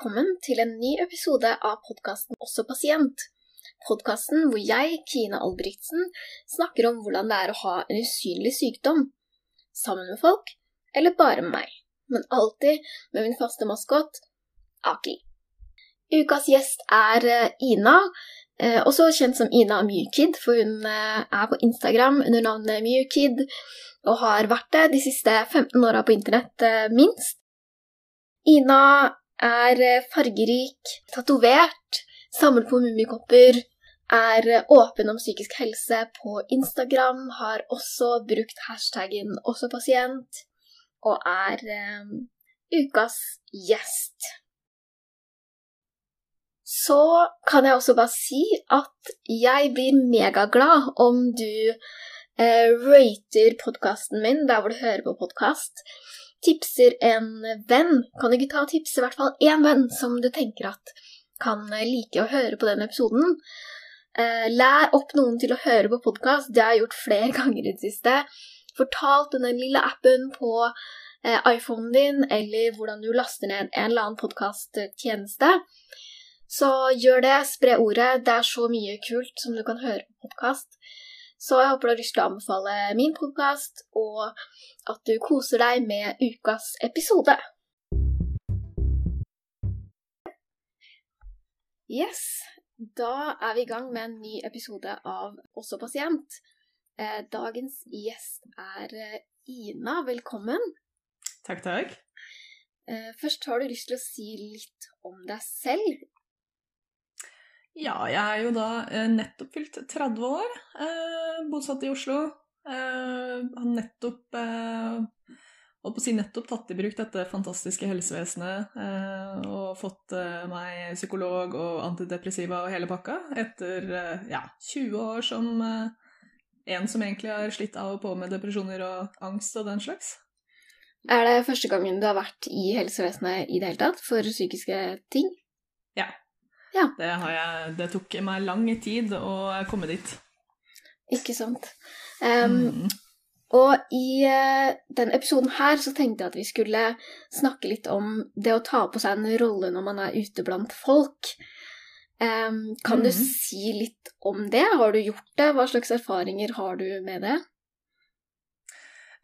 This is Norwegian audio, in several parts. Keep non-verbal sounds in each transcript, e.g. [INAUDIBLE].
velkommen til en ny episode av podkasten Også pasient. Podkasten hvor jeg, Kine Albrigtsen, snakker om hvordan det er å ha en usynlig sykdom. Sammen med folk, eller bare med meg. Men alltid med min faste maskot, Aki. Ukas gjest er eh, Ina, eh, også kjent som Ina Mewkid, for hun eh, er på Instagram under navnet Mewkid, og har vært det de siste 15 åra på internett, minst. Ina er eh, fargerik, tatovert, samler på mummikopper, er eh, åpen om psykisk helse på Instagram, har også brukt hashtaggen 'også pasient', og er um, ukas gjest. Så kan jeg også bare si at jeg blir megaglad om du eh, rater podkasten min der hvor du hører på podkast tipser en venn. Kan du ikke ta og tipse i hvert fall én venn som du tenker at kan like å høre på den episoden? Eh, lær opp noen til å høre på podkast. Det har jeg gjort flere [LAUGHS] ganger i det siste. Fortalt den lille appen på eh, iPhonen din, eller hvordan du laster ned en eller annen podkasttjeneste. Så gjør det, spre ordet. Det er så mye kult som du kan høre på podkast. Så jeg håper du har lyst til å anbefale min podkast, og at du koser deg med ukas episode. Yes, da er vi i gang med en ny episode av Også pasient. Eh, dagens gjest er eh, Ina. Velkommen. Takk, takk. Eh, først har du lyst til å si litt om deg selv. Ja, jeg er jo da eh, nettopp fylt 30 år, eh, bosatt i Oslo. Eh, har nettopp eh, holdt på å si nettopp tatt i bruk dette fantastiske helsevesenet eh, og fått eh, meg psykolog og antidepressiva og hele pakka etter eh, ja, 20 år som en som egentlig har slitt av og på med depresjoner og angst og den slags. Er det første gangen du har vært i helsevesenet i det hele tatt for psykiske ting? Ja. Ja. Det, jeg, det, tok meg lang tid å komme dit. Ikke sant. Um, mm. Og i uh, denne episoden her så tenkte jeg at vi skulle snakke litt om det å ta på seg en rolle når man er ute blant folk. Um, kan mm. du si litt om det? Har du gjort det? Hva slags erfaringer har du med det?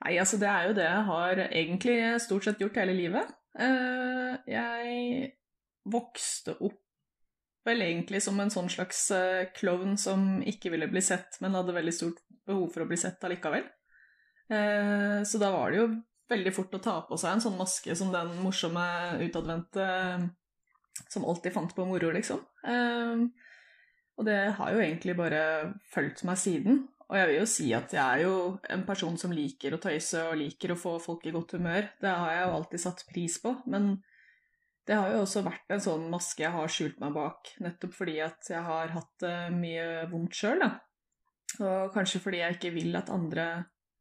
Nei, altså det er jo det jeg har egentlig stort sett gjort hele livet. Uh, jeg vokste opp vel egentlig som en sånn slags uh, klovn som ikke ville bli sett, men hadde veldig stort behov for å bli sett allikevel. Uh, så da var det jo veldig fort å ta på seg en sånn maske som den morsomme utadvendte som alltid fant på moro, liksom. og det har jo egentlig bare fulgt meg siden. Og jeg vil jo si at jeg er jo en person som liker å tøyse og liker å få folk i godt humør. Det har jeg jo alltid satt pris på. Men det har jo også vært en sånn maske jeg har skjult meg bak, nettopp fordi at jeg har hatt uh, mye vondt sjøl, da. Og kanskje fordi jeg ikke vil at andre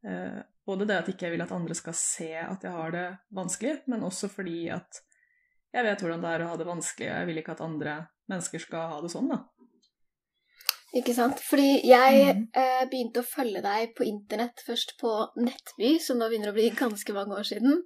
uh, Både det at ikke jeg vil at andre skal se at jeg har det vanskelig, men også fordi at jeg vet hvordan det er å ha det vanskelig, og jeg vil ikke at andre mennesker skal ha det sånn, da. Ikke sant. Fordi jeg mm. eh, begynte å følge deg på internett først på Nettby, som da begynner å bli ganske mange år siden.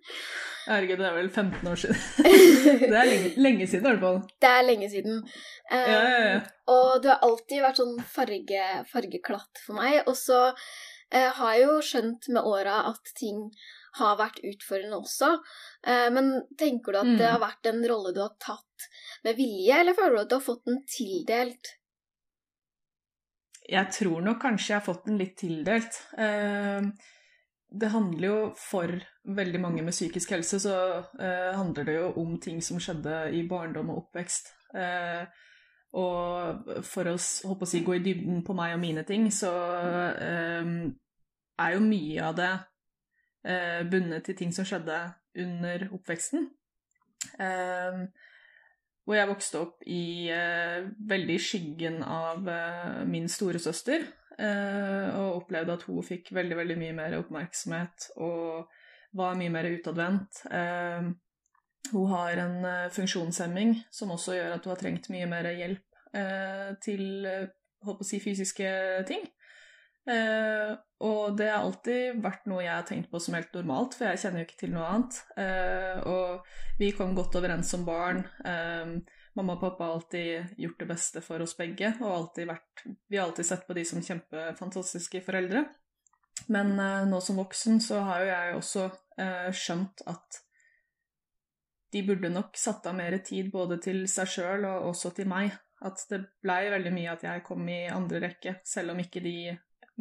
Herregud, det er vel 15 år siden. [LAUGHS] det er lenge, lenge siden, i hvert fall. Det er lenge siden. Um, ja, ja, ja. Og du har alltid vært sånn farge, fargeklatt for meg. Og så eh, har jeg jo skjønt med åra at ting har vært utfordrende også. Eh, men tenker du at mm. det har vært en rolle du har tatt med vilje, eller føler du at du har fått den tildelt? Jeg tror nok kanskje jeg har fått den litt tildelt. Eh, det handler jo for veldig mange med psykisk helse, så eh, handler det jo om ting som skjedde i barndom og oppvekst. Eh, og for å, å si, gå i dybden på meg og mine ting, så er jo mye av det bundet til ting som skjedde under oppveksten. Eh, hvor jeg vokste opp i eh, veldig skyggen av eh, min storesøster. Eh, og opplevde at hun fikk veldig, veldig mye mer oppmerksomhet og var mye mer utadvendt. Eh, hun har en eh, funksjonshemming som også gjør at hun har trengt mye mer hjelp eh, til holdt på å si fysiske ting. Eh, og det har alltid vært noe jeg har tenkt på som helt normalt, for jeg kjenner jo ikke til noe annet. Eh, og vi kom godt overens som barn. Eh, mamma og pappa har alltid gjort det beste for oss begge, og vært, vi har alltid sett på de som kjempefantastiske foreldre. Men eh, nå som voksen så har jo jeg også skjønt at de burde nok satt av mer tid både til seg sjøl og også til meg. At det blei veldig mye at jeg kom i andre rekke, selv om ikke de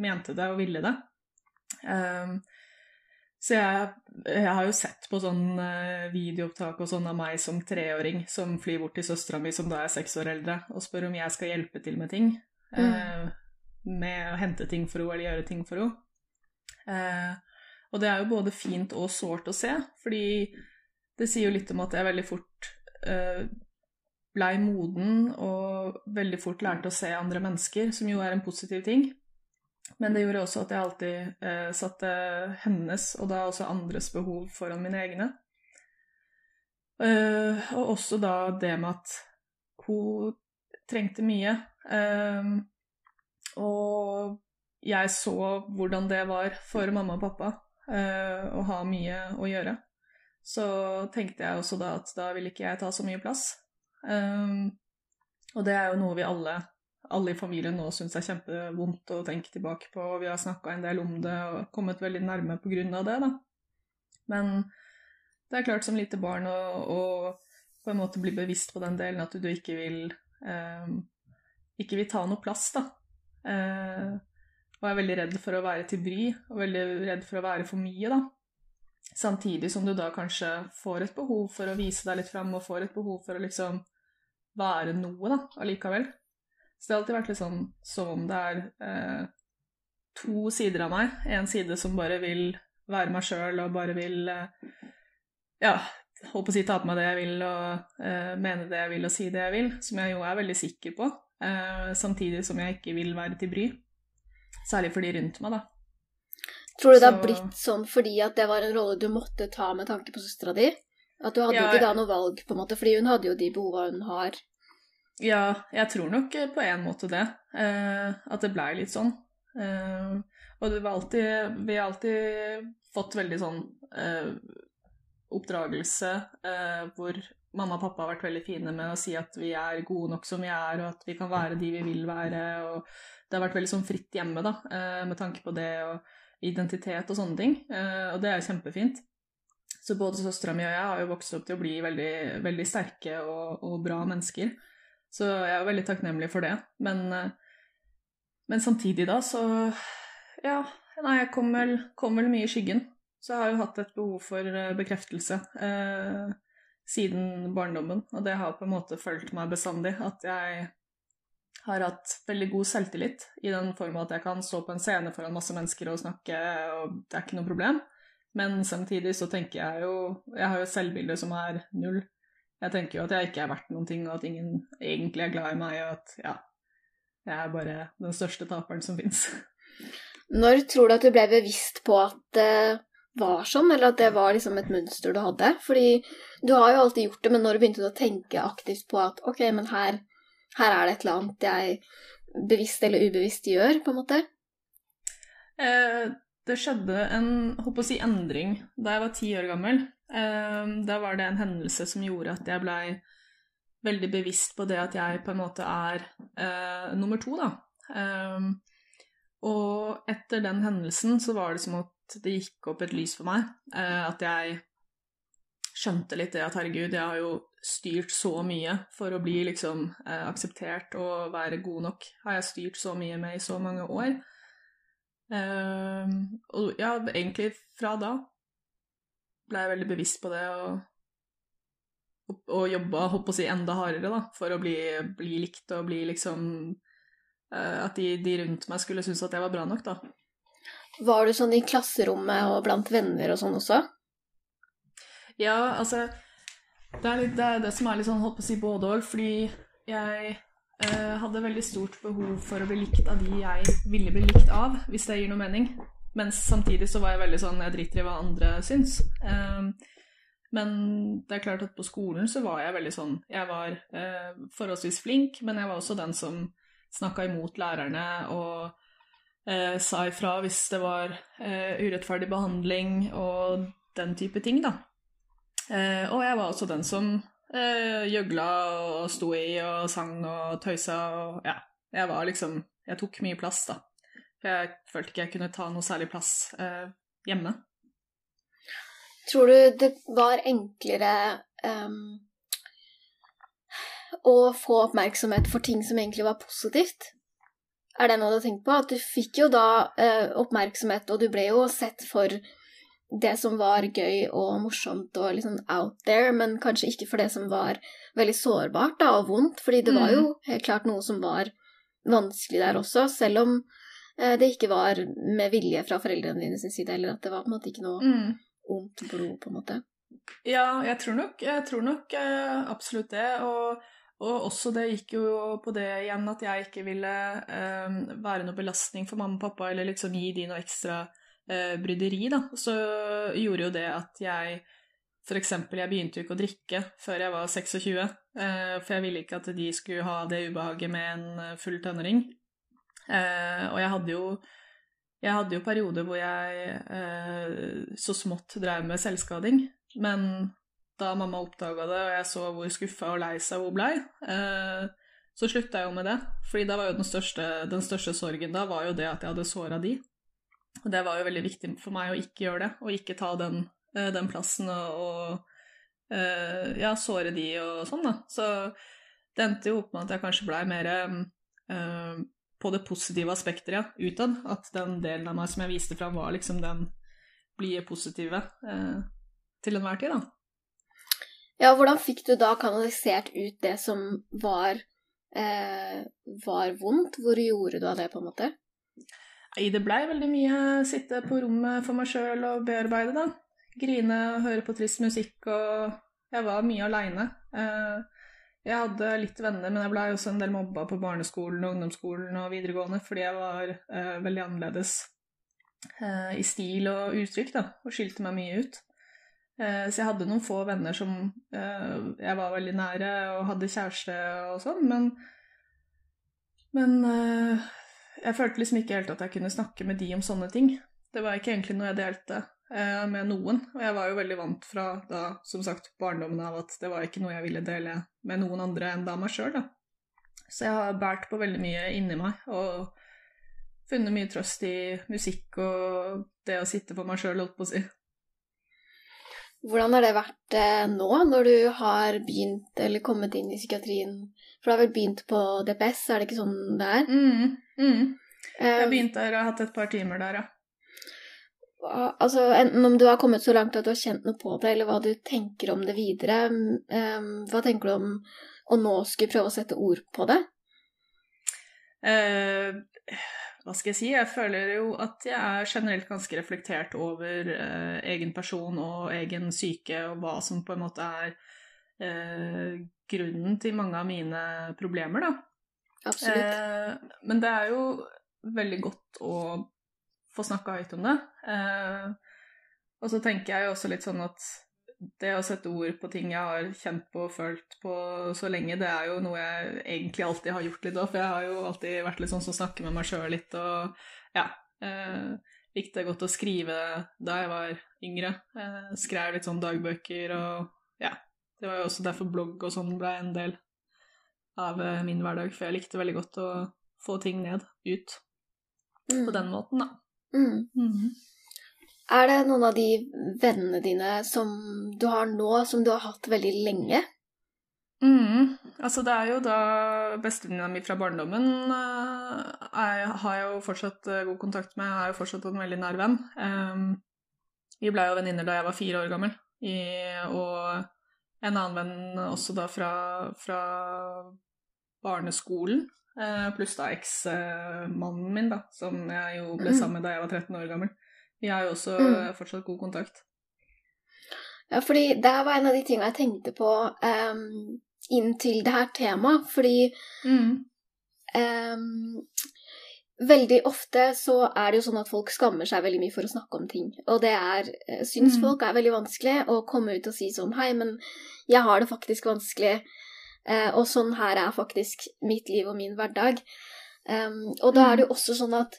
mente det og ville det. Um, så jeg, jeg, har jo sett på sånn uh, videoopptak og sånn av meg som treåring som flyr bort til søstera mi som da er seks år eldre, og spør om jeg skal hjelpe til med ting. Mm. Uh, med å hente ting for henne eller gjøre ting for henne. Uh, og det er jo både fint og sårt å se, fordi det sier jo litt om at jeg veldig fort uh, blei moden og veldig fort lærte å se andre mennesker, som jo er en positiv ting. Men det gjorde også at jeg alltid eh, satte hennes, og da også andres behov, foran mine egne. Eh, og også da det med at hun trengte mye. Eh, og jeg så hvordan det var for mamma og pappa uh, å ha mye å gjøre. Så tenkte jeg også da at da ville ikke jeg ta så mye plass. og det er jo noe vi alle alle i familien nå syns er kjempevondt å tenke tilbake på, og vi har snakka en del om det og kommet veldig nærme av det, da. Men det er klart som lite barn å, å på en måte bli bevisst på den delen at du ikke vil eh, ikke vil ta noe plass, da. Eh, og er veldig redd for å være til bry, og veldig redd for å være for mye, da. Samtidig som du da kanskje får et behov for å vise deg litt fram, og får et behov for å liksom være noe, da, allikevel. Så det har alltid vært litt sånn som om det er eh, to sider av meg. En side som bare vil være meg sjøl og bare vil eh, ja, holdt på å si ta på meg det jeg vil og eh, mene det jeg vil og si det jeg vil, som jeg jo er veldig sikker på, eh, samtidig som jeg ikke vil være til bry. Særlig for de rundt meg, da. Tror du det har blitt sånn fordi at det var en rolle du måtte ta med tanke på søstera di? At du hadde ja, ikke da noe valg, på en måte, fordi hun hadde jo de behova hun har ja, jeg tror nok på en måte det. Eh, at det blei litt sånn. Eh, og det var alltid Vi har alltid fått veldig sånn eh, oppdragelse eh, hvor mamma og pappa har vært veldig fine med å si at vi er gode nok som vi er, og at vi kan være de vi vil være. og Det har vært veldig sånn fritt hjemme da, eh, med tanke på det og identitet og sånne ting. Eh, og det er jo kjempefint. Så både søstera mi og jeg har jo vokst opp til å bli veldig, veldig sterke og, og bra mennesker. Så jeg er veldig takknemlig for det. Men, eh, men samtidig, da, så Ja, nei, jeg kom vel, kom vel, mye i skyggen. Så jeg har jo hatt et behov for eh, bekreftelse eh, siden barndommen. Og det har på en måte fulgt meg bestandig. At jeg har hatt veldig god selvtillit i den form at jeg kan stå på en scene foran masse mennesker og snakke, og det er ikke noe problem. Men samtidig så tenker jeg jo Jeg har jo et selvbilde som er null. Jeg tenker jo at jeg ikke er verdt noen ting, og at ingen egentlig er glad i meg, og at ja, jeg er bare den største taperen som fins. Når tror du at du ble bevisst på at det var sånn, eller at det var liksom et mønster du hadde? Fordi du har jo alltid gjort det, men når begynte du å tenke aktivt på at ok, men her, her er det et eller annet jeg bevisst eller ubevisst gjør, på en måte? Eh, det skjedde en håper å si, endring da jeg var ti år gammel. Ehm, da var det en hendelse som gjorde at jeg blei veldig bevisst på det at jeg på en måte er uh, nummer to, da. Um, og etter den hendelsen så var det som at det gikk opp et lys for meg. Uh, at jeg skjønte litt det at herregud, jeg har jo styrt så mye for å bli liksom uh, akseptert og være god nok. Har jeg styrt så mye med i så mange år. Ehm, og ja, egentlig fra da ble jeg veldig bevisst på det og, og, og jobba holdt si, enda hardere da, for å bli, bli likt og bli liksom uh, At de, de, rundt meg skulle synes at jeg var bra nok, da. Var du sånn i klasserommet og blant venner og sånn også? Ja, altså Det er litt, det, er det som er litt sånn, holdt på å si, både òg, fordi jeg uh, hadde veldig stort behov for å bli likt av de jeg ville bli likt av, hvis det gir noe mening. Mens samtidig så var jeg veldig sånn Jeg driter i hva andre syns. Um, men det er klart at på skolen så var jeg veldig sånn Jeg var uh, forholdsvis flink, men jeg var også den som snakka imot lærerne og eh, sa ifra hvis det var eh, urettferdig behandling og den type ting, da. Og jeg var også den som gjøgla og sto i og sang og tøysa og ja. Jeg var liksom Jeg tok mye plass, da. For jeg følte ikke jeg kunne ta noe særlig plass eh, hjemme. Tror du det var enklere um, å få oppmerksomhet for ting som egentlig var positivt? Er det noe du har tenkt på? At du fikk jo da uh, oppmerksomhet, og du ble jo sett for det som var gøy og morsomt og liksom out there, men kanskje ikke for det som var veldig sårbart da, og vondt, fordi det var jo Mm. helt klart noe som var vanskelig der også, selv om det ikke var med vilje fra foreldrene dine sin side, eller at det var på en måte ikke noe Mm. ondt blod, på en måte. Ja, jeg tror nok, jeg tror nok eh, absolutt det. Og, og også det gikk jo på det igjen at jeg ikke ville eh, være noe belastning for mamma og pappa, eller liksom gi de noe ekstra eh, bryderi, da. Så gjorde jo det at jeg eksempel, jeg begynte jo ikke å drikke før jeg var 26, eh, for jeg ville ikke at de skulle ha det ubehaget med en eh, full tenåring. Eh, og jeg hadde jo jeg hadde jo perioder hvor jeg eh, så smått drev med selvskading, men da mamma oppdaga det, og jeg så hvor skuffa og lei seg hun blei, eh, så slutta jeg jo med det. Fordi da var jo den største, den største sorgen da var jo det at jeg hadde såra de. Og det var jo veldig viktig for meg å ikke gjøre det, og ikke ta den, eh, den plassen og, og eh, ja, såre de og sånn, da. Så det endte jo opp med at jeg kanskje blei mer på det positive aspektet, ja, utad. At den delen av meg som jeg viste fram, var liksom den blide, positive eh, til enhver tid, da. Ja, hvordan fikk du da kanalisert ut det som var, eh, var vondt? Hvor gjorde du av det, på en måte? Nei, det blei veldig mye sitte på rommet for meg sjøl og bearbeide, da. Grine og høre på trist musikk, og jeg var mye aleine. Eh, jeg hadde litt venner, men jeg blei også en del mobba på barneskolen og ungdomsskolen og videregående fordi jeg var eh, veldig annerledes eh, i stil og uttrykk, da, og skilte meg mye ut. Eh, så jeg hadde noen få venner som eh, jeg var veldig nære og hadde kjæreste og sånn, men Men eh, jeg følte liksom ikke helt at jeg kunne snakke med de om sånne ting. Det var ikke egentlig noe jeg delte eh, med noen, og jeg var jo veldig vant fra da, som sagt, barndommen av at det var ikke noe jeg ville dele med noen andre enn da meg sjøl, da. Så jeg har båret på veldig mye inni meg, og funnet mye trøst i musikk og det å sitte for meg sjøl, holdt på å si. Hvordan har det vært eh, nå, når du har begynt eller kommet inn i psykiatrien? For du har vel begynt på DPS, er det ikke sånn det er? Mm, mm. Eh, Jeg begynte der og har hatt et par timer der, ja. Altså, enten om du har kommet så langt at du har kjent noe på det, eller hva du tenker om det videre. eh, hva tenker du om å nå skulle prøve å sette ord på det? Eh, hva skal jeg si? Jeg føler jo at jeg er generelt ganske reflektert over eh, egen person og egen syke, og hva som på en måte er eh, grunnen til mange av mine problemer, da. Absolutt. Eh, men det er jo veldig godt å få snakka høyt om det. Eh, og så tenker jeg jo også litt sånn at det å sette ord på ting jeg har kjent på og følt på så lenge, det er jo noe jeg egentlig alltid har gjort litt av. for jeg har jo alltid vært litt sånn som snakker med meg sjøl litt, og ja. Eh, likte godt å skrive da jeg var yngre. Eh, skrev litt sånn dagbøker og ja. Det var jo også derfor blogg og sånn ble en del av eh, min hverdag, for jeg likte veldig godt å få ting ned, ut, Mm. på den måten, da. Mm. Er det noen av de vennene dine som du har nå, som du har hatt veldig lenge? Mm. Altså, det er jo da bestevenninna mi fra barndommen eh, jeg har jeg jo fortsatt eh, god kontakt med, jeg er jo fortsatt en veldig nær venn. Um, vi blei jo venninner da jeg var fire år gammel, i, og en annen venn også da fra, fra barneskolen. Eh, Pluss da eksmannen min, da, som jeg jo ble Mm. sammen med da jeg var 13 år gammel. Vi har jo også Mm. eh, fortsatt god kontakt. Ja, fordi det var en av de tingene jeg tenkte på um, inn til det her temaet. Fordi Mm. um, veldig ofte så er det jo sånn at folk skammer seg veldig mye for å snakke om ting. Og det er, eh, syns Mm. folk er veldig vanskelig å komme ut og si sånn Hei, men jeg har det faktisk vanskelig. Eh, og sånn her er faktisk mitt liv og min hverdag. Og da er det jo også sånn at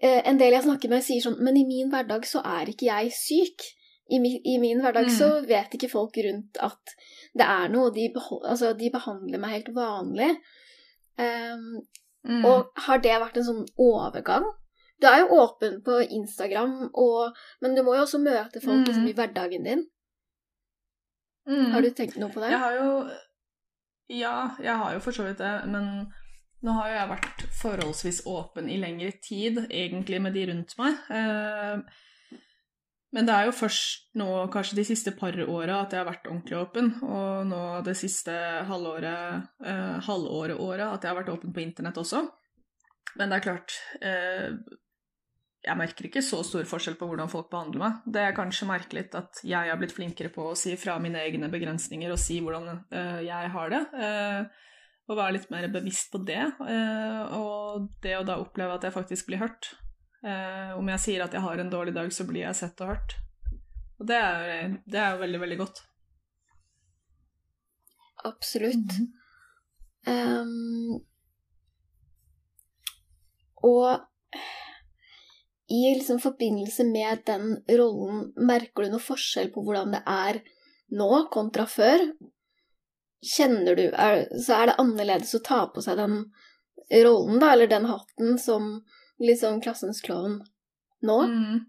eh, en del jeg snakker med, sier sånn Men i min hverdag så er ikke jeg syk. I, mi, i min hverdag Mm. så vet ikke folk rundt at det er noe. De, altså, de behandler meg helt vanlig. Um, Mm. Og har det vært en sånn overgang? Du er jo åpen på Instagram, og, men du må jo også møte folk Mm. liksom, i hverdagen din. Mm. Har du tenkt noe på det? Jeg har jo Ja, jeg har jo for så vidt det, men nå har jo jeg vært forholdsvis åpen i lengre tid, egentlig, med de rundt meg. Eh, Men det er jo først nå, kanskje de siste par åra, at jeg har vært ordentlig åpen. Og nå det siste halvåret, eh, halvåret året, at jeg har vært åpen på internett også. Men det er klart eh, Jeg merker ikke så stor forskjell på hvordan folk behandler meg. Det jeg kanskje merker litt at jeg har blitt flinkere på å si fra mine egne begrensninger og si hvordan eh, jeg har det. Eh, og være litt mer bevisst på det. eh, og det å da oppleve at jeg faktisk blir hørt. Eh, om jeg sier at jeg har en dårlig dag, så blir jeg sett og hørt. Og det er, det er jo veldig, veldig godt. Absolutt. Ehm, og i liksom forbindelse med den rollen, merker du noe forskjell på hvordan det er nå kontra før? Kjenner du er, Så er det annerledes å ta på seg den rollen, da, eller den hatten, som liksom klassens klovn nå? Mm.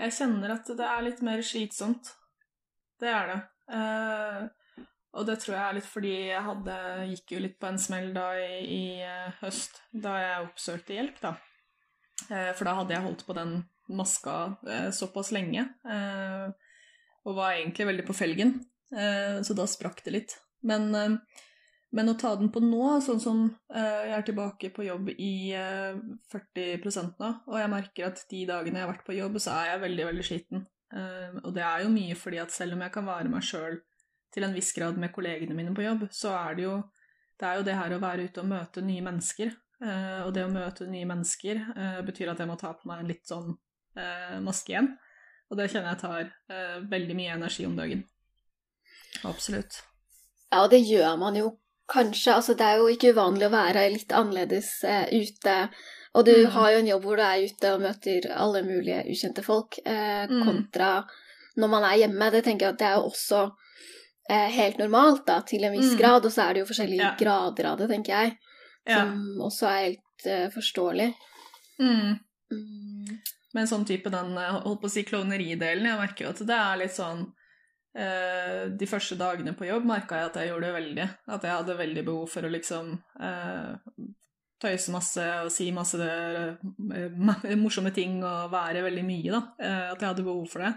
Jeg kjenner at det er litt mer slitsomt. Det er det. Uh, og det tror jeg er litt fordi jeg hadde, gikk jo litt på en smell da i, i eh, høst, da jeg oppsøkte hjelp, da. Eh, for da hadde jeg holdt på den maska eh, såpass lenge, eh, og var egentlig veldig på felgen. Så da sprakk det litt. Men, men å ta den på nå, sånn som jeg er tilbake på jobb i eh, 40% nå, og jeg merker at de dagene jeg har vært på jobb, så er jeg veldig, veldig sliten. Og det er jo mye fordi at selv om jeg kan være meg sjøl til en viss grad med kollegene mine på jobb, så er det jo det, er jo det her å være ute og møte nye mennesker. Eh, og det å møte nye mennesker eh, betyr at jeg må ta på meg en litt sånn eh, maske igjen. Og det kjenner jeg tar eh, veldig mye energi om dagen. Absolutt. Ja, og det gjør man jo kanskje. Altså, det er jo ikke uvanlig å være litt annerledes ute. Og du Mm. har jo en jobb hvor du er ute og møter alle mulige ukjente folk, kontra Mm. kontra når man er hjemme. Det tenker jeg at det er jo også eh, helt normalt, da, til en viss Mm. grad. Og så er det jo forskjellige Ja. grader av det, tenker jeg, Ja. som også er helt uh, forståelig. Mm. Mm. Men sånn type den eh, holdt på å si klovneridelen, jeg merker jo at det er litt sånn uh, De første dagene på jobb merka jeg at jeg gjorde det veldig. At jeg hadde veldig behov for å liksom uh, tøyse masse og si masse eh, morsomme ting og være veldig mye, da. At jeg hadde behov for det.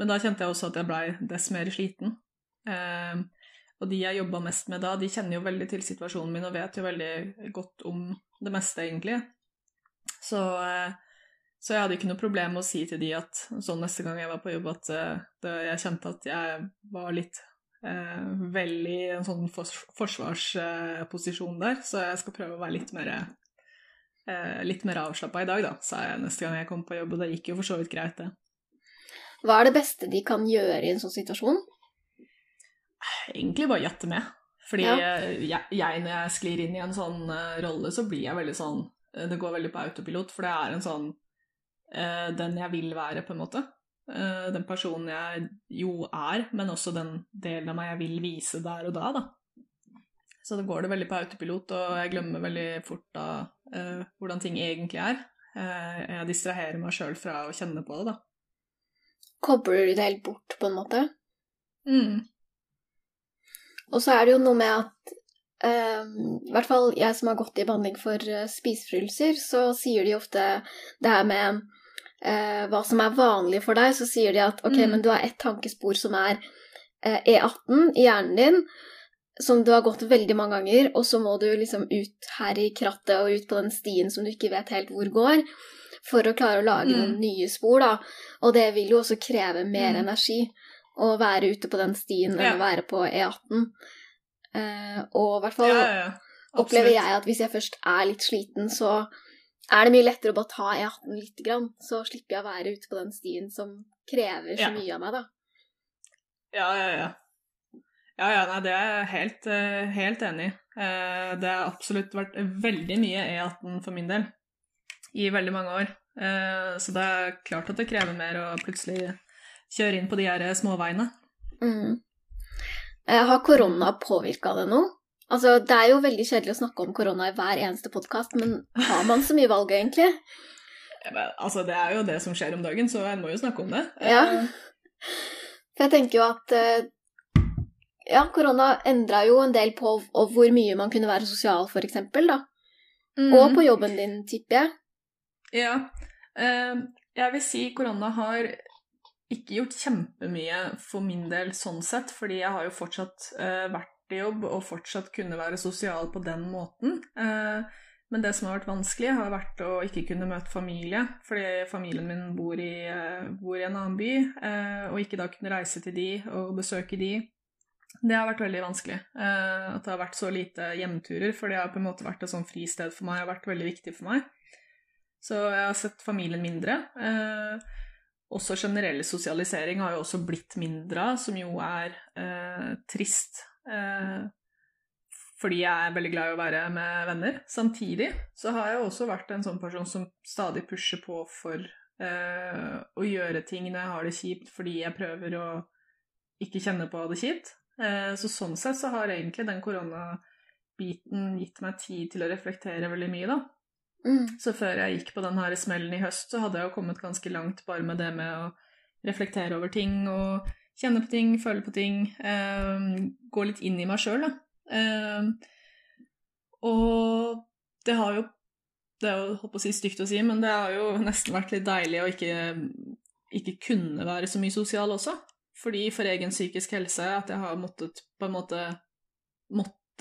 Men da kjente jeg også at jeg blei dess mer sliten. Eh, og de jeg jobba mest med da, de kjenner jo veldig til situasjonen min og vet jo veldig godt om det meste, egentlig. Så, eh, så jeg hadde ikke noe problem med å si til de at sånn neste gang jeg var på jobb, at eh, det, jeg kjente at jeg var litt eh, veldig i en sånn fors forsvarsposisjon der, så jeg skal prøve å være litt mer eh, litt mer avslappa i dag, da, sa jeg neste gang jeg kom på jobb, og det gikk jo for så vidt greit, det. Hva er det beste de kan gjøre i en sånn situasjon? Egentlig bare jatte med. Fordi Ja. eh, jeg, jeg, når jeg sklir inn i en sånn uh, rolle, så blir jeg veldig sånn eh, Det går veldig på autopilot, for det er en sånn uh, Den jeg vil være, på en måte. Den personen jeg jo er, men også den delen av meg jeg vil vise der og da, da. Så det går det veldig på autopilot, og jeg glemmer veldig fort da hvordan ting egentlig er. Jeg distraherer meg sjøl fra å kjenne på det, da. Kobler du det helt bort, på en måte? Mm. Og så er det jo noe med at Um, I hvert fall jeg som har gått i behandling for uh, spiseforstyrrelser, så sier de ofte det her med uh, hva som er vanlig for deg. Så sier de at ok, Mm. men du har ett tankespor som er uh, E18 i hjernen din, som du har gått veldig mange ganger, og så må du liksom ut her i krattet og ut på den stien som du ikke vet helt hvor går, for å klare å lage Mm. noen nye spor, da. Og det vil jo også kreve mer Mm. energi å være ute på den stien enn Ja. å være på E18. Uh, og i hvert fall Ja, ja, opplever jeg at hvis jeg først er litt sliten, så er det mye lettere å bare ta E18 lite grann. Så slipper jeg å være ute på den stien som krever så mye av meg, da. Ja, ja, ja. Ja, ja, nei, det er jeg helt, eh, helt enig i. Eh, Det har absolutt vært veldig mye E18 for min del. i veldig mange år. Så det er klart at det krever mer å plutselig kjøre inn på de her småveiene. Mm. Eh, Har korona påvirka det noe? Altså, Det er jo veldig kjedelig å snakke om korona i hver eneste podkast, men har man så mye valg, egentlig? Ja, men, Altså, det er jo det som skjer om dagen, så en må jo snakke om det. Ja. Eh, For jeg tenker jo at eh, ja, korona endra jo en del på hvor mye man kunne være sosial, eksempel, da. mm. Og på jobben din, tipper jeg. Ja. jeg vil si korona har ikke gjort kjempemye for min del sånn sett, fordi jeg har jo fortsatt uh, vært i jobb og fortsatt kunne være sosial på den måten. Uh, men det som har vært vanskelig, har vært å ikke kunne møte familie, fordi familien min bor i, uh, bor i en annen by, og ikke da kunne reise til de og besøke de. Det har vært veldig vanskelig. At det har vært så lite hjemturer, for det har på en måte vært et sånn fristed for meg, og vært veldig viktig for meg. Så jeg har sett familien mindre. Eh, også generell sosialisering har jo også blitt mindre som jo er eh, trist. Eh, fordi jeg er veldig glad i å være med venner. Samtidig så har jeg også vært en sånn person som stadig pusher på for eh, å gjøre ting når jeg har det kjipt, fordi jeg prøver å ikke kjenne på det kjipt. Eh, så sånn sett så har egentlig den koronabiten gitt meg tid til å reflektere veldig mye, da. Mm. Så før jeg gikk på den her smellen i høst, så hadde jeg jo kommet ganske langt bare med det med å reflektere over ting og kjenne på ting, føle på ting, eh, gå litt inn i meg sjøl, da. Eh, og det har jo Det er jo holdt på å si stygt å si, men det har jo nesten vært litt deilig å ikke, ikke kunne være så mye sosial også. Fordi for egen psykisk helse at jeg har måttet på en måte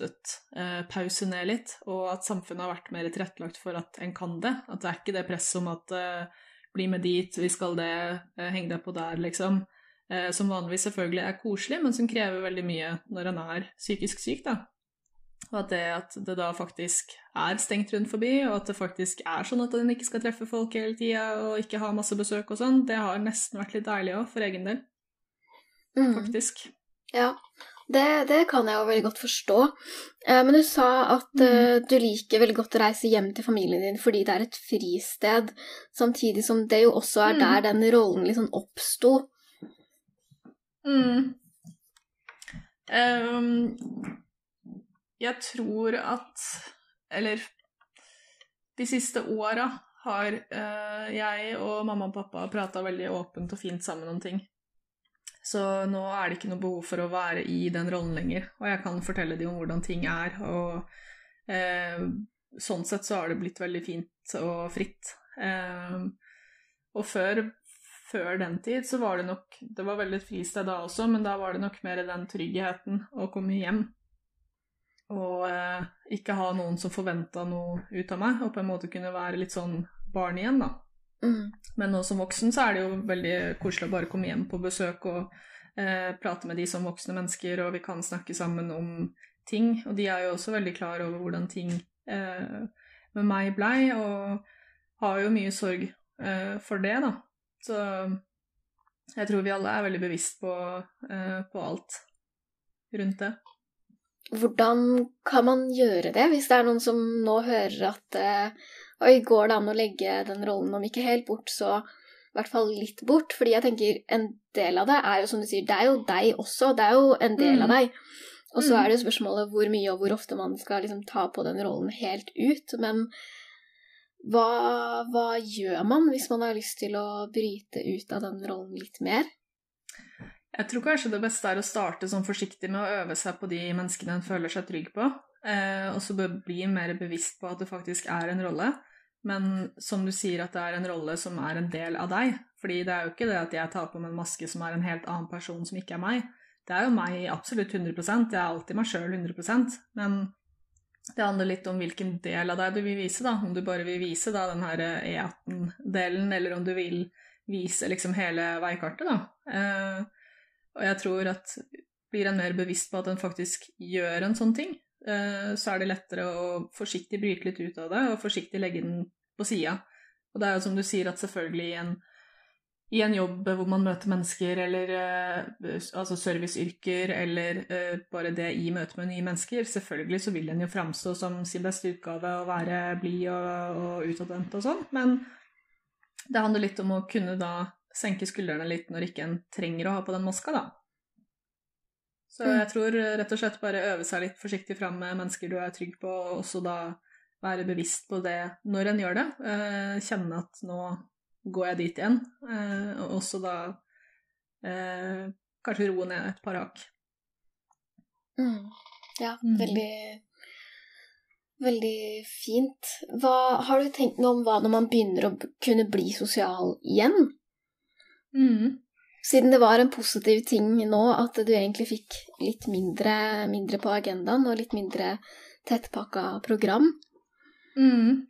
måttet eh, pause ned litt, og at samfunnet har vært mer tilrettelagt for at en kan det. At det er ikke det presset om at eh, bli med dit, vi skal det, eh, heng deg på der, liksom. Eh, som vanligvis selvfølgelig er koselig, men som krever veldig mye når en er psykisk syk, da. Og at det at det da faktisk er stengt rundt forbi, og at det faktisk er sånn at en ikke skal treffe folk hele tida og ikke ha masse besøk og sånn, det har nesten vært litt deilig òg, for egen del, Mm. faktisk. Ja, det, det kan jeg jo veldig godt forstå. Eh, men du sa at eh, du liker veldig godt å reise hjem til familien din fordi det er et fristed, samtidig som det jo også er Mm. der den rollen liksom oppsto. Mm. Um, jeg tror at Eller de siste åra har uh, jeg og mamma og pappa prata veldig åpent og fint sammen om ting. Så nå er det ikke noe behov for å være i den rollen lenger, og jeg kan fortelle dem om hvordan ting er. Og eh, sånn sett så har det blitt veldig fint og fritt. Eh, og før, før den tid så var det nok Det var veldig et fristed da også, men da var det nok mer den tryggheten å komme hjem. Og eh, ikke ha noen som forventa noe ut av meg, og på en måte kunne være litt sånn barn igjen, da. Mm. Men nå som voksen så er det jo veldig koselig å bare komme hjem på besøk og eh, prate med de som voksne mennesker, og vi kan snakke sammen om ting. Og de er jo også veldig klar over hvordan ting eh, med meg blei, og har jo mye sorg eh, for det, da. Så jeg tror vi alle er veldig bevisst på, eh, på alt rundt det. Hvordan kan man gjøre det, hvis det er noen som nå hører at eh, Oi, går det an å legge den rollen, om ikke helt bort, så i hvert fall litt bort? Fordi jeg tenker en del av det er jo, som du sier, det er jo deg også. Det er jo en del Mm. av deg. Og så Mm. er det jo spørsmålet hvor mye og hvor ofte man skal liksom ta på den rollen helt ut. Men hva, hva gjør man hvis man har lyst til å bryte ut av den rollen litt mer? Jeg tror kanskje det beste er å starte sånn forsiktig med å øve seg på de menneskene en føler seg trygg på, eh, og så bli mer bevisst på at det faktisk er en rolle. Men som du sier, at det er en rolle som er en del av deg. Fordi det er jo ikke det at jeg tar på meg en maske som er en helt annen person som ikke er meg. Det er jo meg absolutt 100% jeg er alltid meg sjøl 100% Men det handler litt om hvilken del av deg du vil vise, da. Om du bare vil vise da den her E18-delen, eller om du vil vise liksom hele veikartet, da. Eh, og jeg tror at blir en mer bevisst på at en faktisk gjør en sånn ting, så er det lettere å forsiktig bryte litt ut av det, og forsiktig legge den på sida. Og det er jo som du sier, at selvfølgelig i en, i en jobb hvor man møter mennesker, eller eh, altså serviceyrker, eller eh, bare det i møte med nye mennesker, selvfølgelig så vil en jo framstå som sin beste utgave og være blid og, og utadvendt og sånn, men det handler litt om å kunne da senke skuldrene litt når ikke en trenger å ha på den maska, da. Så Mm. jeg tror rett og slett bare øve seg litt forsiktig fram med mennesker du er trygg på, og også da være bevisst på det når en gjør det. Eh, kjenne at nå går jeg dit igjen, eh, og også da eh, kanskje roe ned et par hakk. Mm. Ja, Mm. veldig Veldig fint. Hva har du tenkt noe om hva når man begynner å kunne bli sosial igjen? Mm. Siden det var en positiv ting nå at du egentlig fikk litt mindre, mindre på agendaen og litt mindre tettpakka program. Mm.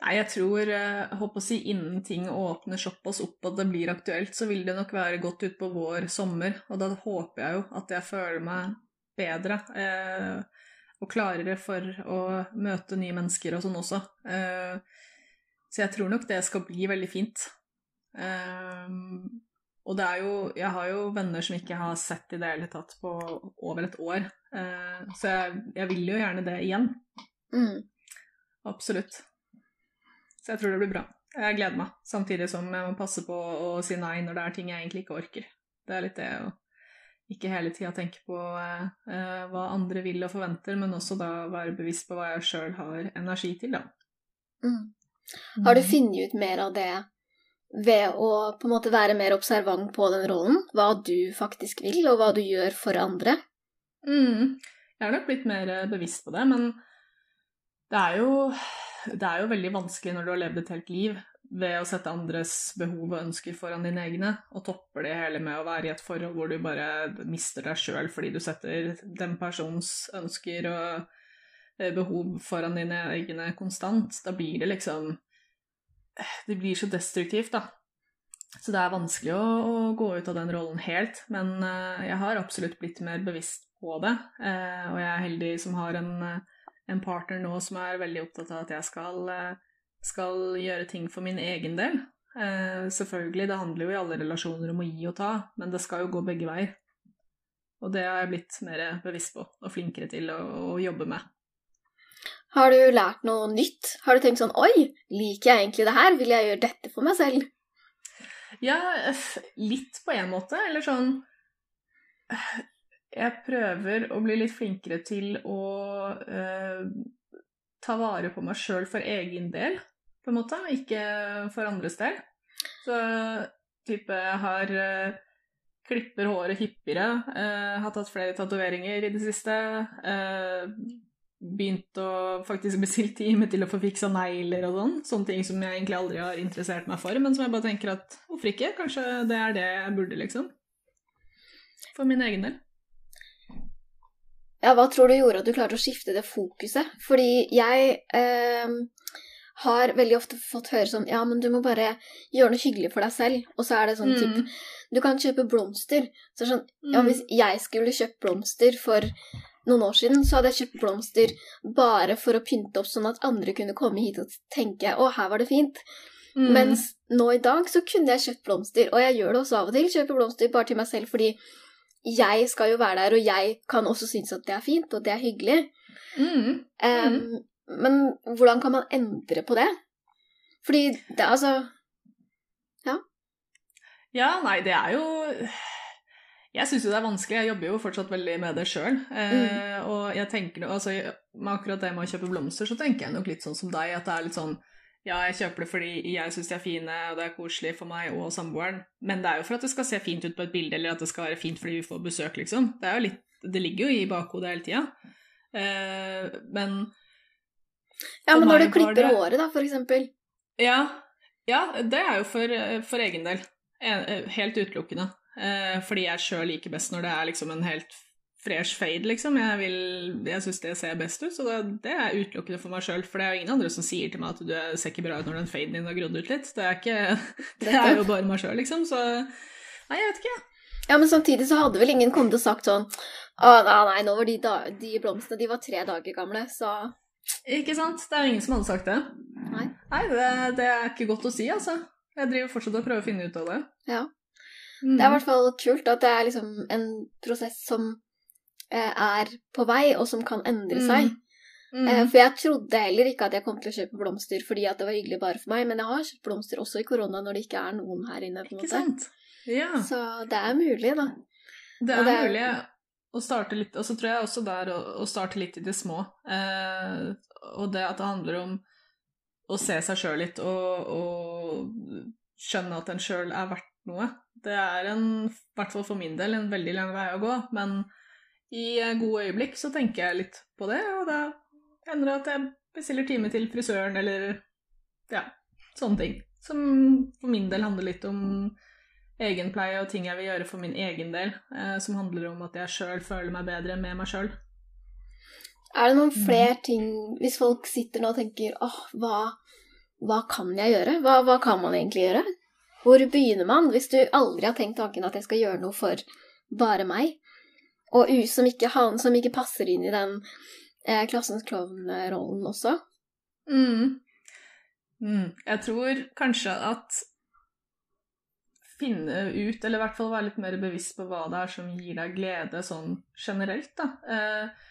Nei, jeg tror eh, jeg håper å si innen ting åpner såpass opp at det blir aktuelt, så vil det nok være godt utpå vår, sommer. Og da håper jeg jo at jeg føler meg bedre eh, og klarere for å møte nye mennesker og sånn også. Eh, så jeg tror nok det skal bli veldig fint. Eh, og det er jo Jeg har jo venner som ikke har sett i det hele tatt på over et år. Eh, så jeg, jeg vil jo gjerne det igjen. Mm. Absolutt. Så jeg tror det blir bra. Jeg gleder meg, samtidig som jeg må passe på å si nei når det er ting jeg egentlig ikke orker. Det er litt det å ikke hele tida tenke på eh, eh, hva andre vil og forventer, men også da være bevisst på hva jeg sjøl har energi til, da. Mm. Har du funnet ut mer av det ved å på en måte være mer observant på den rollen? Hva du faktisk vil, og hva du gjør for andre? Mm. Jeg er nok blitt mer eh, bevisst på det, men det er jo det er jo veldig vanskelig når du har levd et helt liv ved å sette andres behov og ønsker foran dine egne, og topper det hele med å være i et forhold hvor du bare mister deg sjøl fordi du setter den persons ønsker og eh, behov foran dine egne konstant. Da blir det liksom Det blir så destruktivt, da. Så det er vanskelig å, å gå ut av den rollen helt, men uh, jeg har absolutt blitt mer bevisst på det, Uh, og jeg er heldig som har en eh, en partner nå som er veldig opptatt av at jeg skal, skal gjøre ting for min egen del. Uh, selvfølgelig, det handler jo i alle relasjoner om å gi og ta, men det skal jo gå begge veier. Og det har jeg blitt mer bevisst på og flinkere til å, å jobbe med. Har du lært noe nytt? Har du tenkt sånn Oi, liker jeg egentlig det her? Vil jeg gjøre dette for meg selv? Ja, [LAUGHS] litt på en måte, eller sånn [SIGHS] Jeg prøver å bli litt flinkere til å eh, ta vare på meg sjøl for egen del, på en måte, ikke for andres del. Så type har eh, klipper håret hyppigere, eh, har tatt flere tatoveringer i det siste. Eh, begynt å faktisk bestille time til å få fiksa negler og sånn. Sånne ting som jeg egentlig aldri har interessert meg for, men som jeg bare tenker at hvorfor ikke? Kanskje det er det jeg burde, liksom. For min egen del. Ja, hva tror du gjorde at du klarte å skifte det fokuset? Fordi jeg eh, har veldig ofte fått høre sånn Ja, men du må bare gjøre noe hyggelig for deg selv. Og så er det sånn typ Du kan kjøpe blomster. Så sånn Ja, Mm. hvis jeg skulle kjøpt blomster for noen år siden, så hadde jeg kjøpt blomster bare for å pynte opp sånn at andre kunne komme hit og tenke Å, her var det fint. Mm. Mens nå i dag så kunne jeg kjøpt blomster, og jeg gjør det også av og til. Kjøper blomster bare til meg selv fordi jeg skal jo være der, og jeg kan også synes at det er fint, og det er hyggelig. Mm. Em, Men hvordan kan man endre på det? Fordi det er altså Ja, nei, det er jo Jeg syns jo det er vanskelig. Jeg jobber jo fortsatt veldig med det sjøl. Eh, og jeg tenker altså, med akkurat det med å kjøpe blomster, så tenker jeg nok litt sånn som deg, at det er litt sånn ja, jeg kjøper det fordi jeg syns de er fine, og det er koselig for meg og samboeren, men det er jo for at det skal se fint ut på et bilde, eller at det skal være fint fordi vi får besøk, liksom. Det, er jo litt, det ligger jo i bakhodet hele tida. Eh, men Ja, men når du klipper det- håret, da, for eksempel. Ja, ja det er jo for, for egen del. Eh, Helt utelukkende. Eh, fordi jeg sjøl liker best når det er liksom en helt fresh fade, liksom. Jeg, vil- jeg syns det ser best ut, så det, det er utelukkende for meg sjøl. For det er jo ingen andre som sier til meg at du ser ikke bra ut når den faden din har grodd ut litt. Det er, ikke, [LAUGHS] det er jo bare meg sjøl, liksom. Så nei, jeg vet ikke. Ja, men samtidig så hadde vel ingen kommet og sagt sånn Å, nei, nei, nå var de, da, de blomstene de var tre dager gamle, så Ikke sant? Det er jo ingen som hadde sagt det. Nei. Nei, det, det er ikke godt å si, altså. Jeg driver fortsatt og prøver å finne ut av det. Ja. Mm. Det er i hvert fall kult at det er liksom en prosess som eh, er på vei, og som kan endre seg. Mm. Eh, for jeg trodde heller ikke at jeg kom til å kjøpe blomster fordi at det var hyggelig bare for meg, men jeg har kjøpt blomster også i korona når det ikke er noen her inne. på en Ikke måte. sant? Ja. Så det er mulig, da. Det er det er- mulig å starte litt Og så tror jeg også der å, å starte litt i det små. Eh, og det at det handler om å se seg sjøl litt og, og skjønne at en sjøl er verdt noe. Det er en, i hvert fall for min del, en veldig lang vei å gå. Men i gode øyeblikk så tenker jeg litt på det, og da hender det at jeg bestiller time til frisøren eller ja, sånne ting. Som for min del handler litt om egenpleie og ting jeg vil gjøre for min egen del, eh, som handler om at jeg sjøl føler meg bedre med meg sjøl. Er det noen Mm. flere ting Hvis folk sitter nå og tenker åh, hva, hva kan jeg gjøre? Hva, hva kan man egentlig gjøre? Hvor begynner man hvis du aldri har tenkt tanken at jeg skal gjøre noe for bare meg? Og u som ikke, han, som ikke passer inn i den eh, klassens klovnrollen også? Mm. Mm. Jeg tror kanskje at finne ut, eller i hvert fall være litt mer bevisst på hva det er som gir deg glede sånn generelt, da. Eh,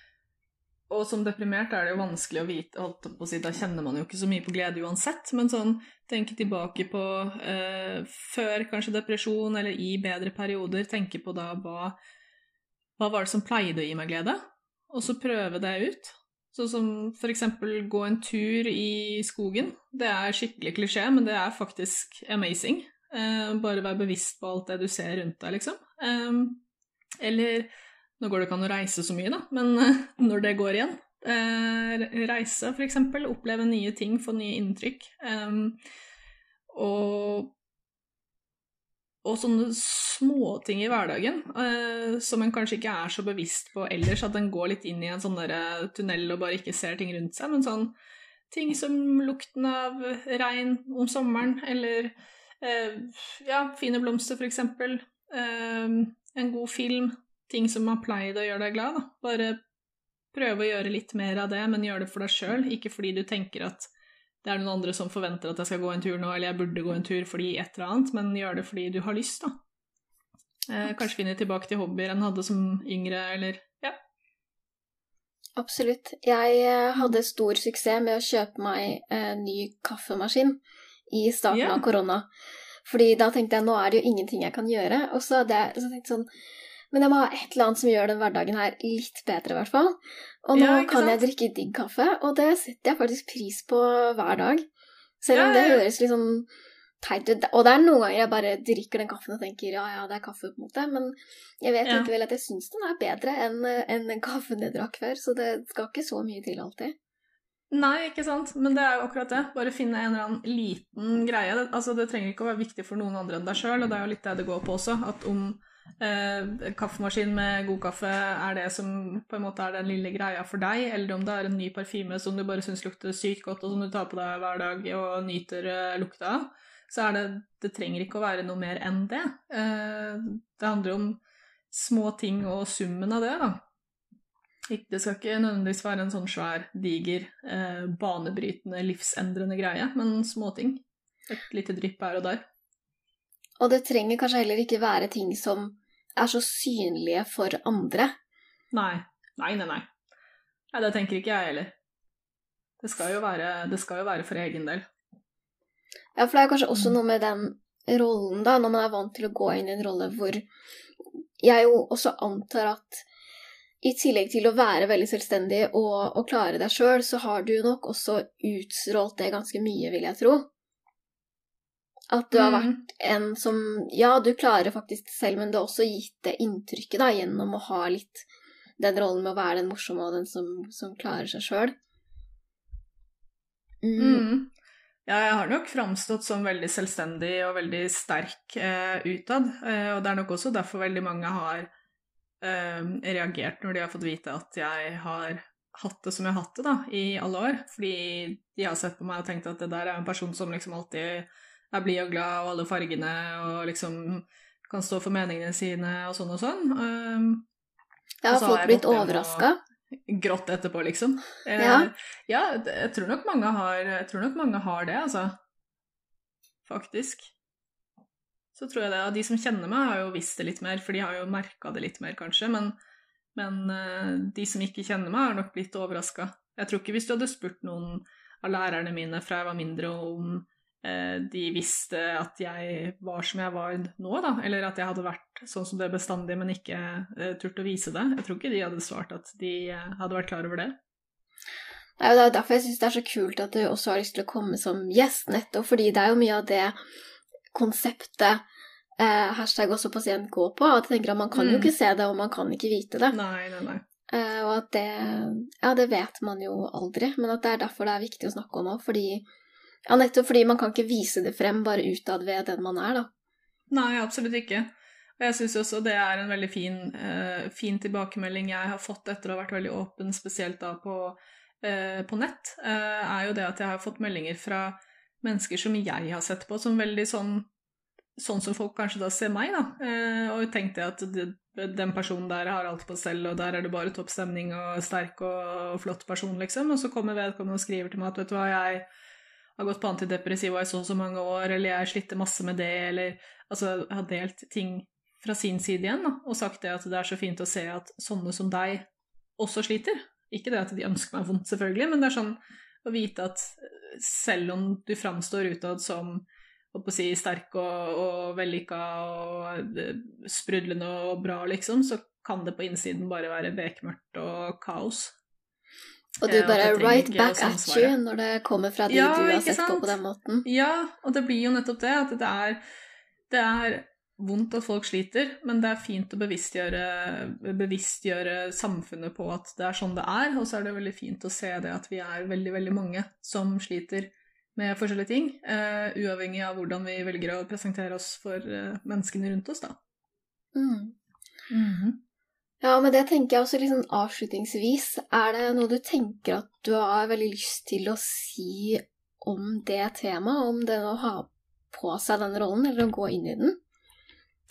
og som deprimert er det jo vanskelig å vite, holdt på å si, da kjenner man jo ikke så mye på glede uansett, men sånn tenke tilbake på eh, før kanskje depresjon, eller i bedre perioder, tenke på da hva, hva var det som pleide å gi meg glede, og så prøve det ut. Sånn som eksempel gå en tur i skogen. Det er skikkelig klisjé, men det er faktisk amazing. Eh, bare vær bevisst på alt det du ser rundt deg, liksom. Eh, eller Nå går det ikke an å reise så mye, da, men eh, når det går igjen eh, Reise, eksempel. Oppleve nye ting, få nye inntrykk. Eh, og og sånne småting i hverdagen som en kanskje ikke er så bevisst på ellers, at en går litt inn i en sånn tunnel og bare ikke ser ting rundt seg, men sånn ting som lukten av regn om sommeren, eller ja, fine blomster, eksempel. Eh, en god film. Ting som har pleid å gjøre deg glad. Da. Bare prøve å gjøre litt mer av det, men gjøre det for deg sjøl, ikke fordi du tenker at det er noen andre som forventer at jeg skal gå en tur nå, eller jeg burde gå en tur fordi et eller annet, men gjør det fordi du har lyst, da. Eh, kanskje finne tilbake til hobbyer en hadde som yngre, eller ja. Absolutt. Jeg eh, hadde stor suksess med å kjøpe meg en ny kaffemaskin i starten yeah. av korona. Fordi da tenkte jeg nå er det jo ingenting jeg kan gjøre. Og så hadde jeg så tenkte sånn Men jeg må ha et eller annet som gjør den hverdagen her litt bedre, i hvert fall. Og nå Ja, kan jeg drikke digg kaffe, og det setter jeg faktisk pris på hver dag. Selv om Ja, det ja, det høres litt sånn teit ut. Og det er noen ganger jeg bare drikker den kaffen og tenker ja, ja, det er kaffe, på en måte. Men jeg vet likevel at jeg syns den er bedre enn enn den kaffen jeg drakk før. Så det skal ikke så mye til alltid. Nei, ikke sant, men det er jo akkurat det. Bare finne en eller annen liten greie. Altså, det trenger ikke å være viktig for noen andre enn deg sjøl, og det er jo litt det det går på også. At om eh, kaffemaskin med god kaffe er det som på en måte er den lille greia for deg, eller om det er en ny parfyme som du bare syns lukter sykt godt, og som du tar på deg hver dag og nyter eh, lukta av, så er det Det trenger ikke å være noe mer enn det. Eh, det handler om små ting og summen av det, da. Det skal ikke nødvendigvis være en sånn svær, diger, eh, banebrytende, livsendrende greie, men småting. Et lite drypp her og der. Og det trenger kanskje heller ikke være ting som er så synlige for andre. Nei. Nei, nei, nei. Nei, Det tenker ikke jeg heller. Det skal være, det skal jo være for egen del. Ja, for det er kanskje også Mm. noe med den rollen, da, når man er vant til å gå inn i en rolle hvor jeg jo også antar at i tillegg til å være veldig selvstendig og, og klare deg sjøl, så har du nok også utstrålt det ganske mye, vil jeg tro. At du har Mm. vært en som Ja, du klarer faktisk selv, men du har også gitt det inntrykket da, gjennom å ha litt den rollen med å være den morsomme og den som, som klarer seg sjøl. Mm. Mm. Ja, jeg har nok framstått som veldig selvstendig og veldig sterk eh, utad. Eh, og det er nok også derfor veldig mange har eh, reagert når de har fått vite at jeg har hatt det som jeg har hatt det da, i alle år. Fordi de har sett på meg og tenkt at det der er en person som liksom alltid er blid og glad og alle fargene og liksom kan stå for meningene sine og sånn og sånn. Um, Ja, Og har så folk jeg blitt overraska? grått etterpå, liksom. Eh, Ja. ja, jeg tror nok mange har Jeg tror nok mange har det, altså. Faktisk. så tror jeg det. Og de som kjenner meg, har jo visst det litt mer, for de har jo merka det litt mer, kanskje. Men, men uh, de som ikke kjenner meg, har nok blitt overraska. Jeg tror ikke hvis du hadde spurt noen av lærerne mine fra jeg var mindre om de visste at jeg var som jeg var nå, da, eller at jeg hadde vært sånn som det bestandig, men ikke uh, turt å vise det. Jeg tror ikke de hadde svart at de hadde vært klar over det. Det er jo derfor jeg syns det er så kult at du også har lyst til å komme som gjest, nettopp fordi det er jo mye av det konseptet eh, hashtag også pasient går på. At jeg tenker at man kan mm. jo ikke se det, og man kan ikke vite det. Nei, nei, nei. Eh, og at det Ja, det vet man jo aldri, men at det er derfor det er viktig å snakke om òg, fordi Ja, nettopp fordi man kan ikke vise det frem bare utad ved den man er, da. Nei, absolutt ikke. Og jeg syns også det er en veldig fin, uh, fin, tilbakemelding jeg har fått etter å ha vært veldig åpen, spesielt da på, uh, på nett, uh, er jo det at jeg har fått meldinger fra mennesker som jeg har sett på som veldig sånn sånn som folk kanskje da ser meg, da. Eh, og tenkte at det, den personen der har alt på stell, og der er det bare topp stemning og sterk og, og flott person, liksom. Og så kommer vedkommende og skriver til meg at vet du hva, jeg har gått på antidepressiva i så og så mange år, eller jeg slitter masse med det, eller altså har delt ting fra sin side igjen, da, og sagt det at det er så fint å se at sånne som deg også sliter. Ikke det at de ønsker meg vondt, selvfølgelig, men det er sånn å vite at selv om du framstår utad som å si, sterk og, og vellykka og eh, sprudlende og bra, liksom, så kan det på innsiden bare være bekmørkt og kaos. Og du bare bare right back at you når det kommer fra de ja, du har sett på på den måten. Ja, og det blir jo nettopp det, at det er, det er vondt at folk sliter, men det er fint å bevisstgjøre, bevisstgjøre, samfunnet på at det er sånn det er, og så er det veldig fint å se det at vi er veldig, veldig mange som sliter med forskjellige ting, uh, uavhengig av hvordan vi velger å presentere oss for uh, menneskene rundt oss, da. Mm. Mm -hmm. Ja, men det tenker jeg også liksom avslutningsvis. Er det noe du tenker at du har veldig lyst til å si om det temaet, om det å ha på seg den rollen, eller å gå inn i den?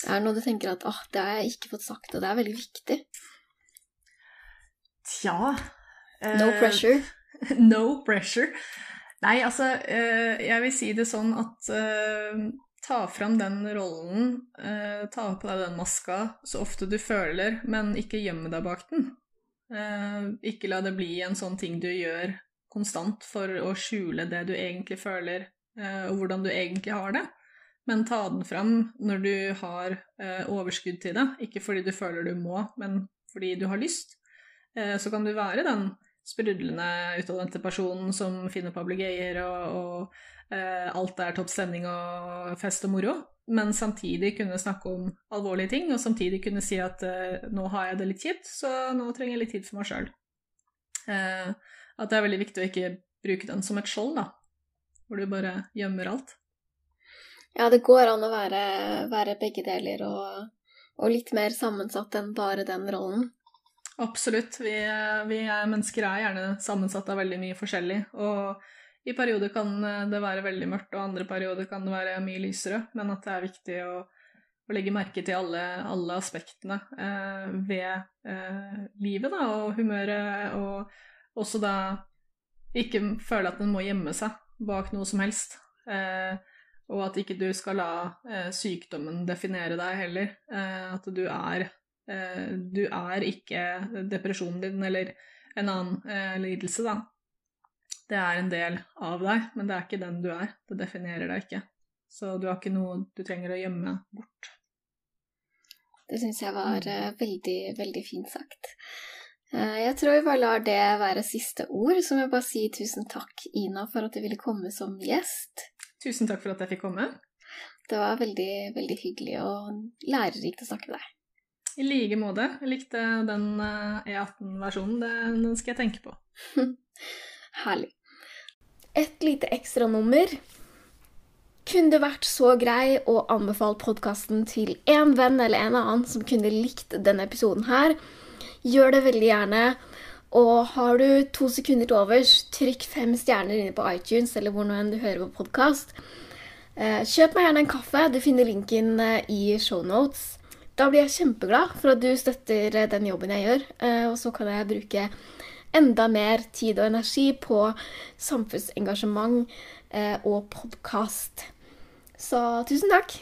Er det noe du tenker at åh, det har jeg ikke fått sagt, og det er veldig viktig? Tja uh, No pressure. [LAUGHS] no pressure. Nei, altså, eh, jeg vil si det sånn at eh, ta fram den rollen, eh, ta på deg den maska så ofte du føler, men ikke gjemme deg bak den. Ikke la det bli en sånn ting du gjør konstant for å skjule det du egentlig føler, og hvordan du egentlig har det. Men ta den fram når du har overskudd til det, ikke fordi du føler du må, men fordi du har lyst. Så kan du være den sprudlende, utadvendte personen som finner på ablegøyer, og, og eh, alt er topp stemning og fest og moro, men samtidig kunne snakke om alvorlige ting, og samtidig kunne si at eh, nå har jeg det litt kjipt, så nå trenger jeg litt tid for meg sjøl. Eh, at det er veldig viktig å ikke bruke den som et skjold, da, hvor du bare gjemmer alt. Ja, det går an å være, være begge deler og, og litt mer sammensatt enn bare den rollen. Absolutt. Vi, vi mennesker er gjerne sammensatt av veldig mye forskjellig. Og i perioder kan det være veldig mørkt, og andre perioder kan det være mye lysere. Men at det er viktig å, å legge merke til alle, alle aspektene eh, ved eh, livet da, og humøret, og også da ikke føle at en må gjemme seg bak noe som helst. Eh, og at ikke du skal la eh, sykdommen definere deg heller. Eh, at du er Eh, du er ikke depresjonen din eller en annen eh, lidelse, da. Det er en del av deg, men det er ikke den du er. Det definerer deg ikke. Så du har ikke noe du trenger å gjemme bort. Det syns jeg var uh, veldig, veldig fint sagt. Uh, jeg tror vi bare lar det være siste ord. Så må jeg bare si tusen takk, Ina, for at du ville komme som gjest. Tusen takk for at jeg fikk komme. Det var veldig, veldig hyggelig og lærerikt å snakke med deg. I like måte. Jeg likte den eh, E18-versjonen. Den skal jeg tenke på. [LAUGHS] Herlig. Et lite ekstranummer. Kunne du vært så grei å anbefale podkasten til en venn eller en annen som kunne likt denne episoden her, gjør det veldig gjerne. Og har du to sekunder til overs, trykk fem stjerner inne på iTunes eller hvor nå enn du hører på podkast. Eh, kjøp meg gjerne en kaffe. Du finner linken eh, i shownotes. Da blir jeg kjempeglad for at du støtter eh, den jobben jeg gjør. Og så kan jeg bruke enda mer tid og energi på samfunnsengasjement eh, og podkast. Så tusen takk.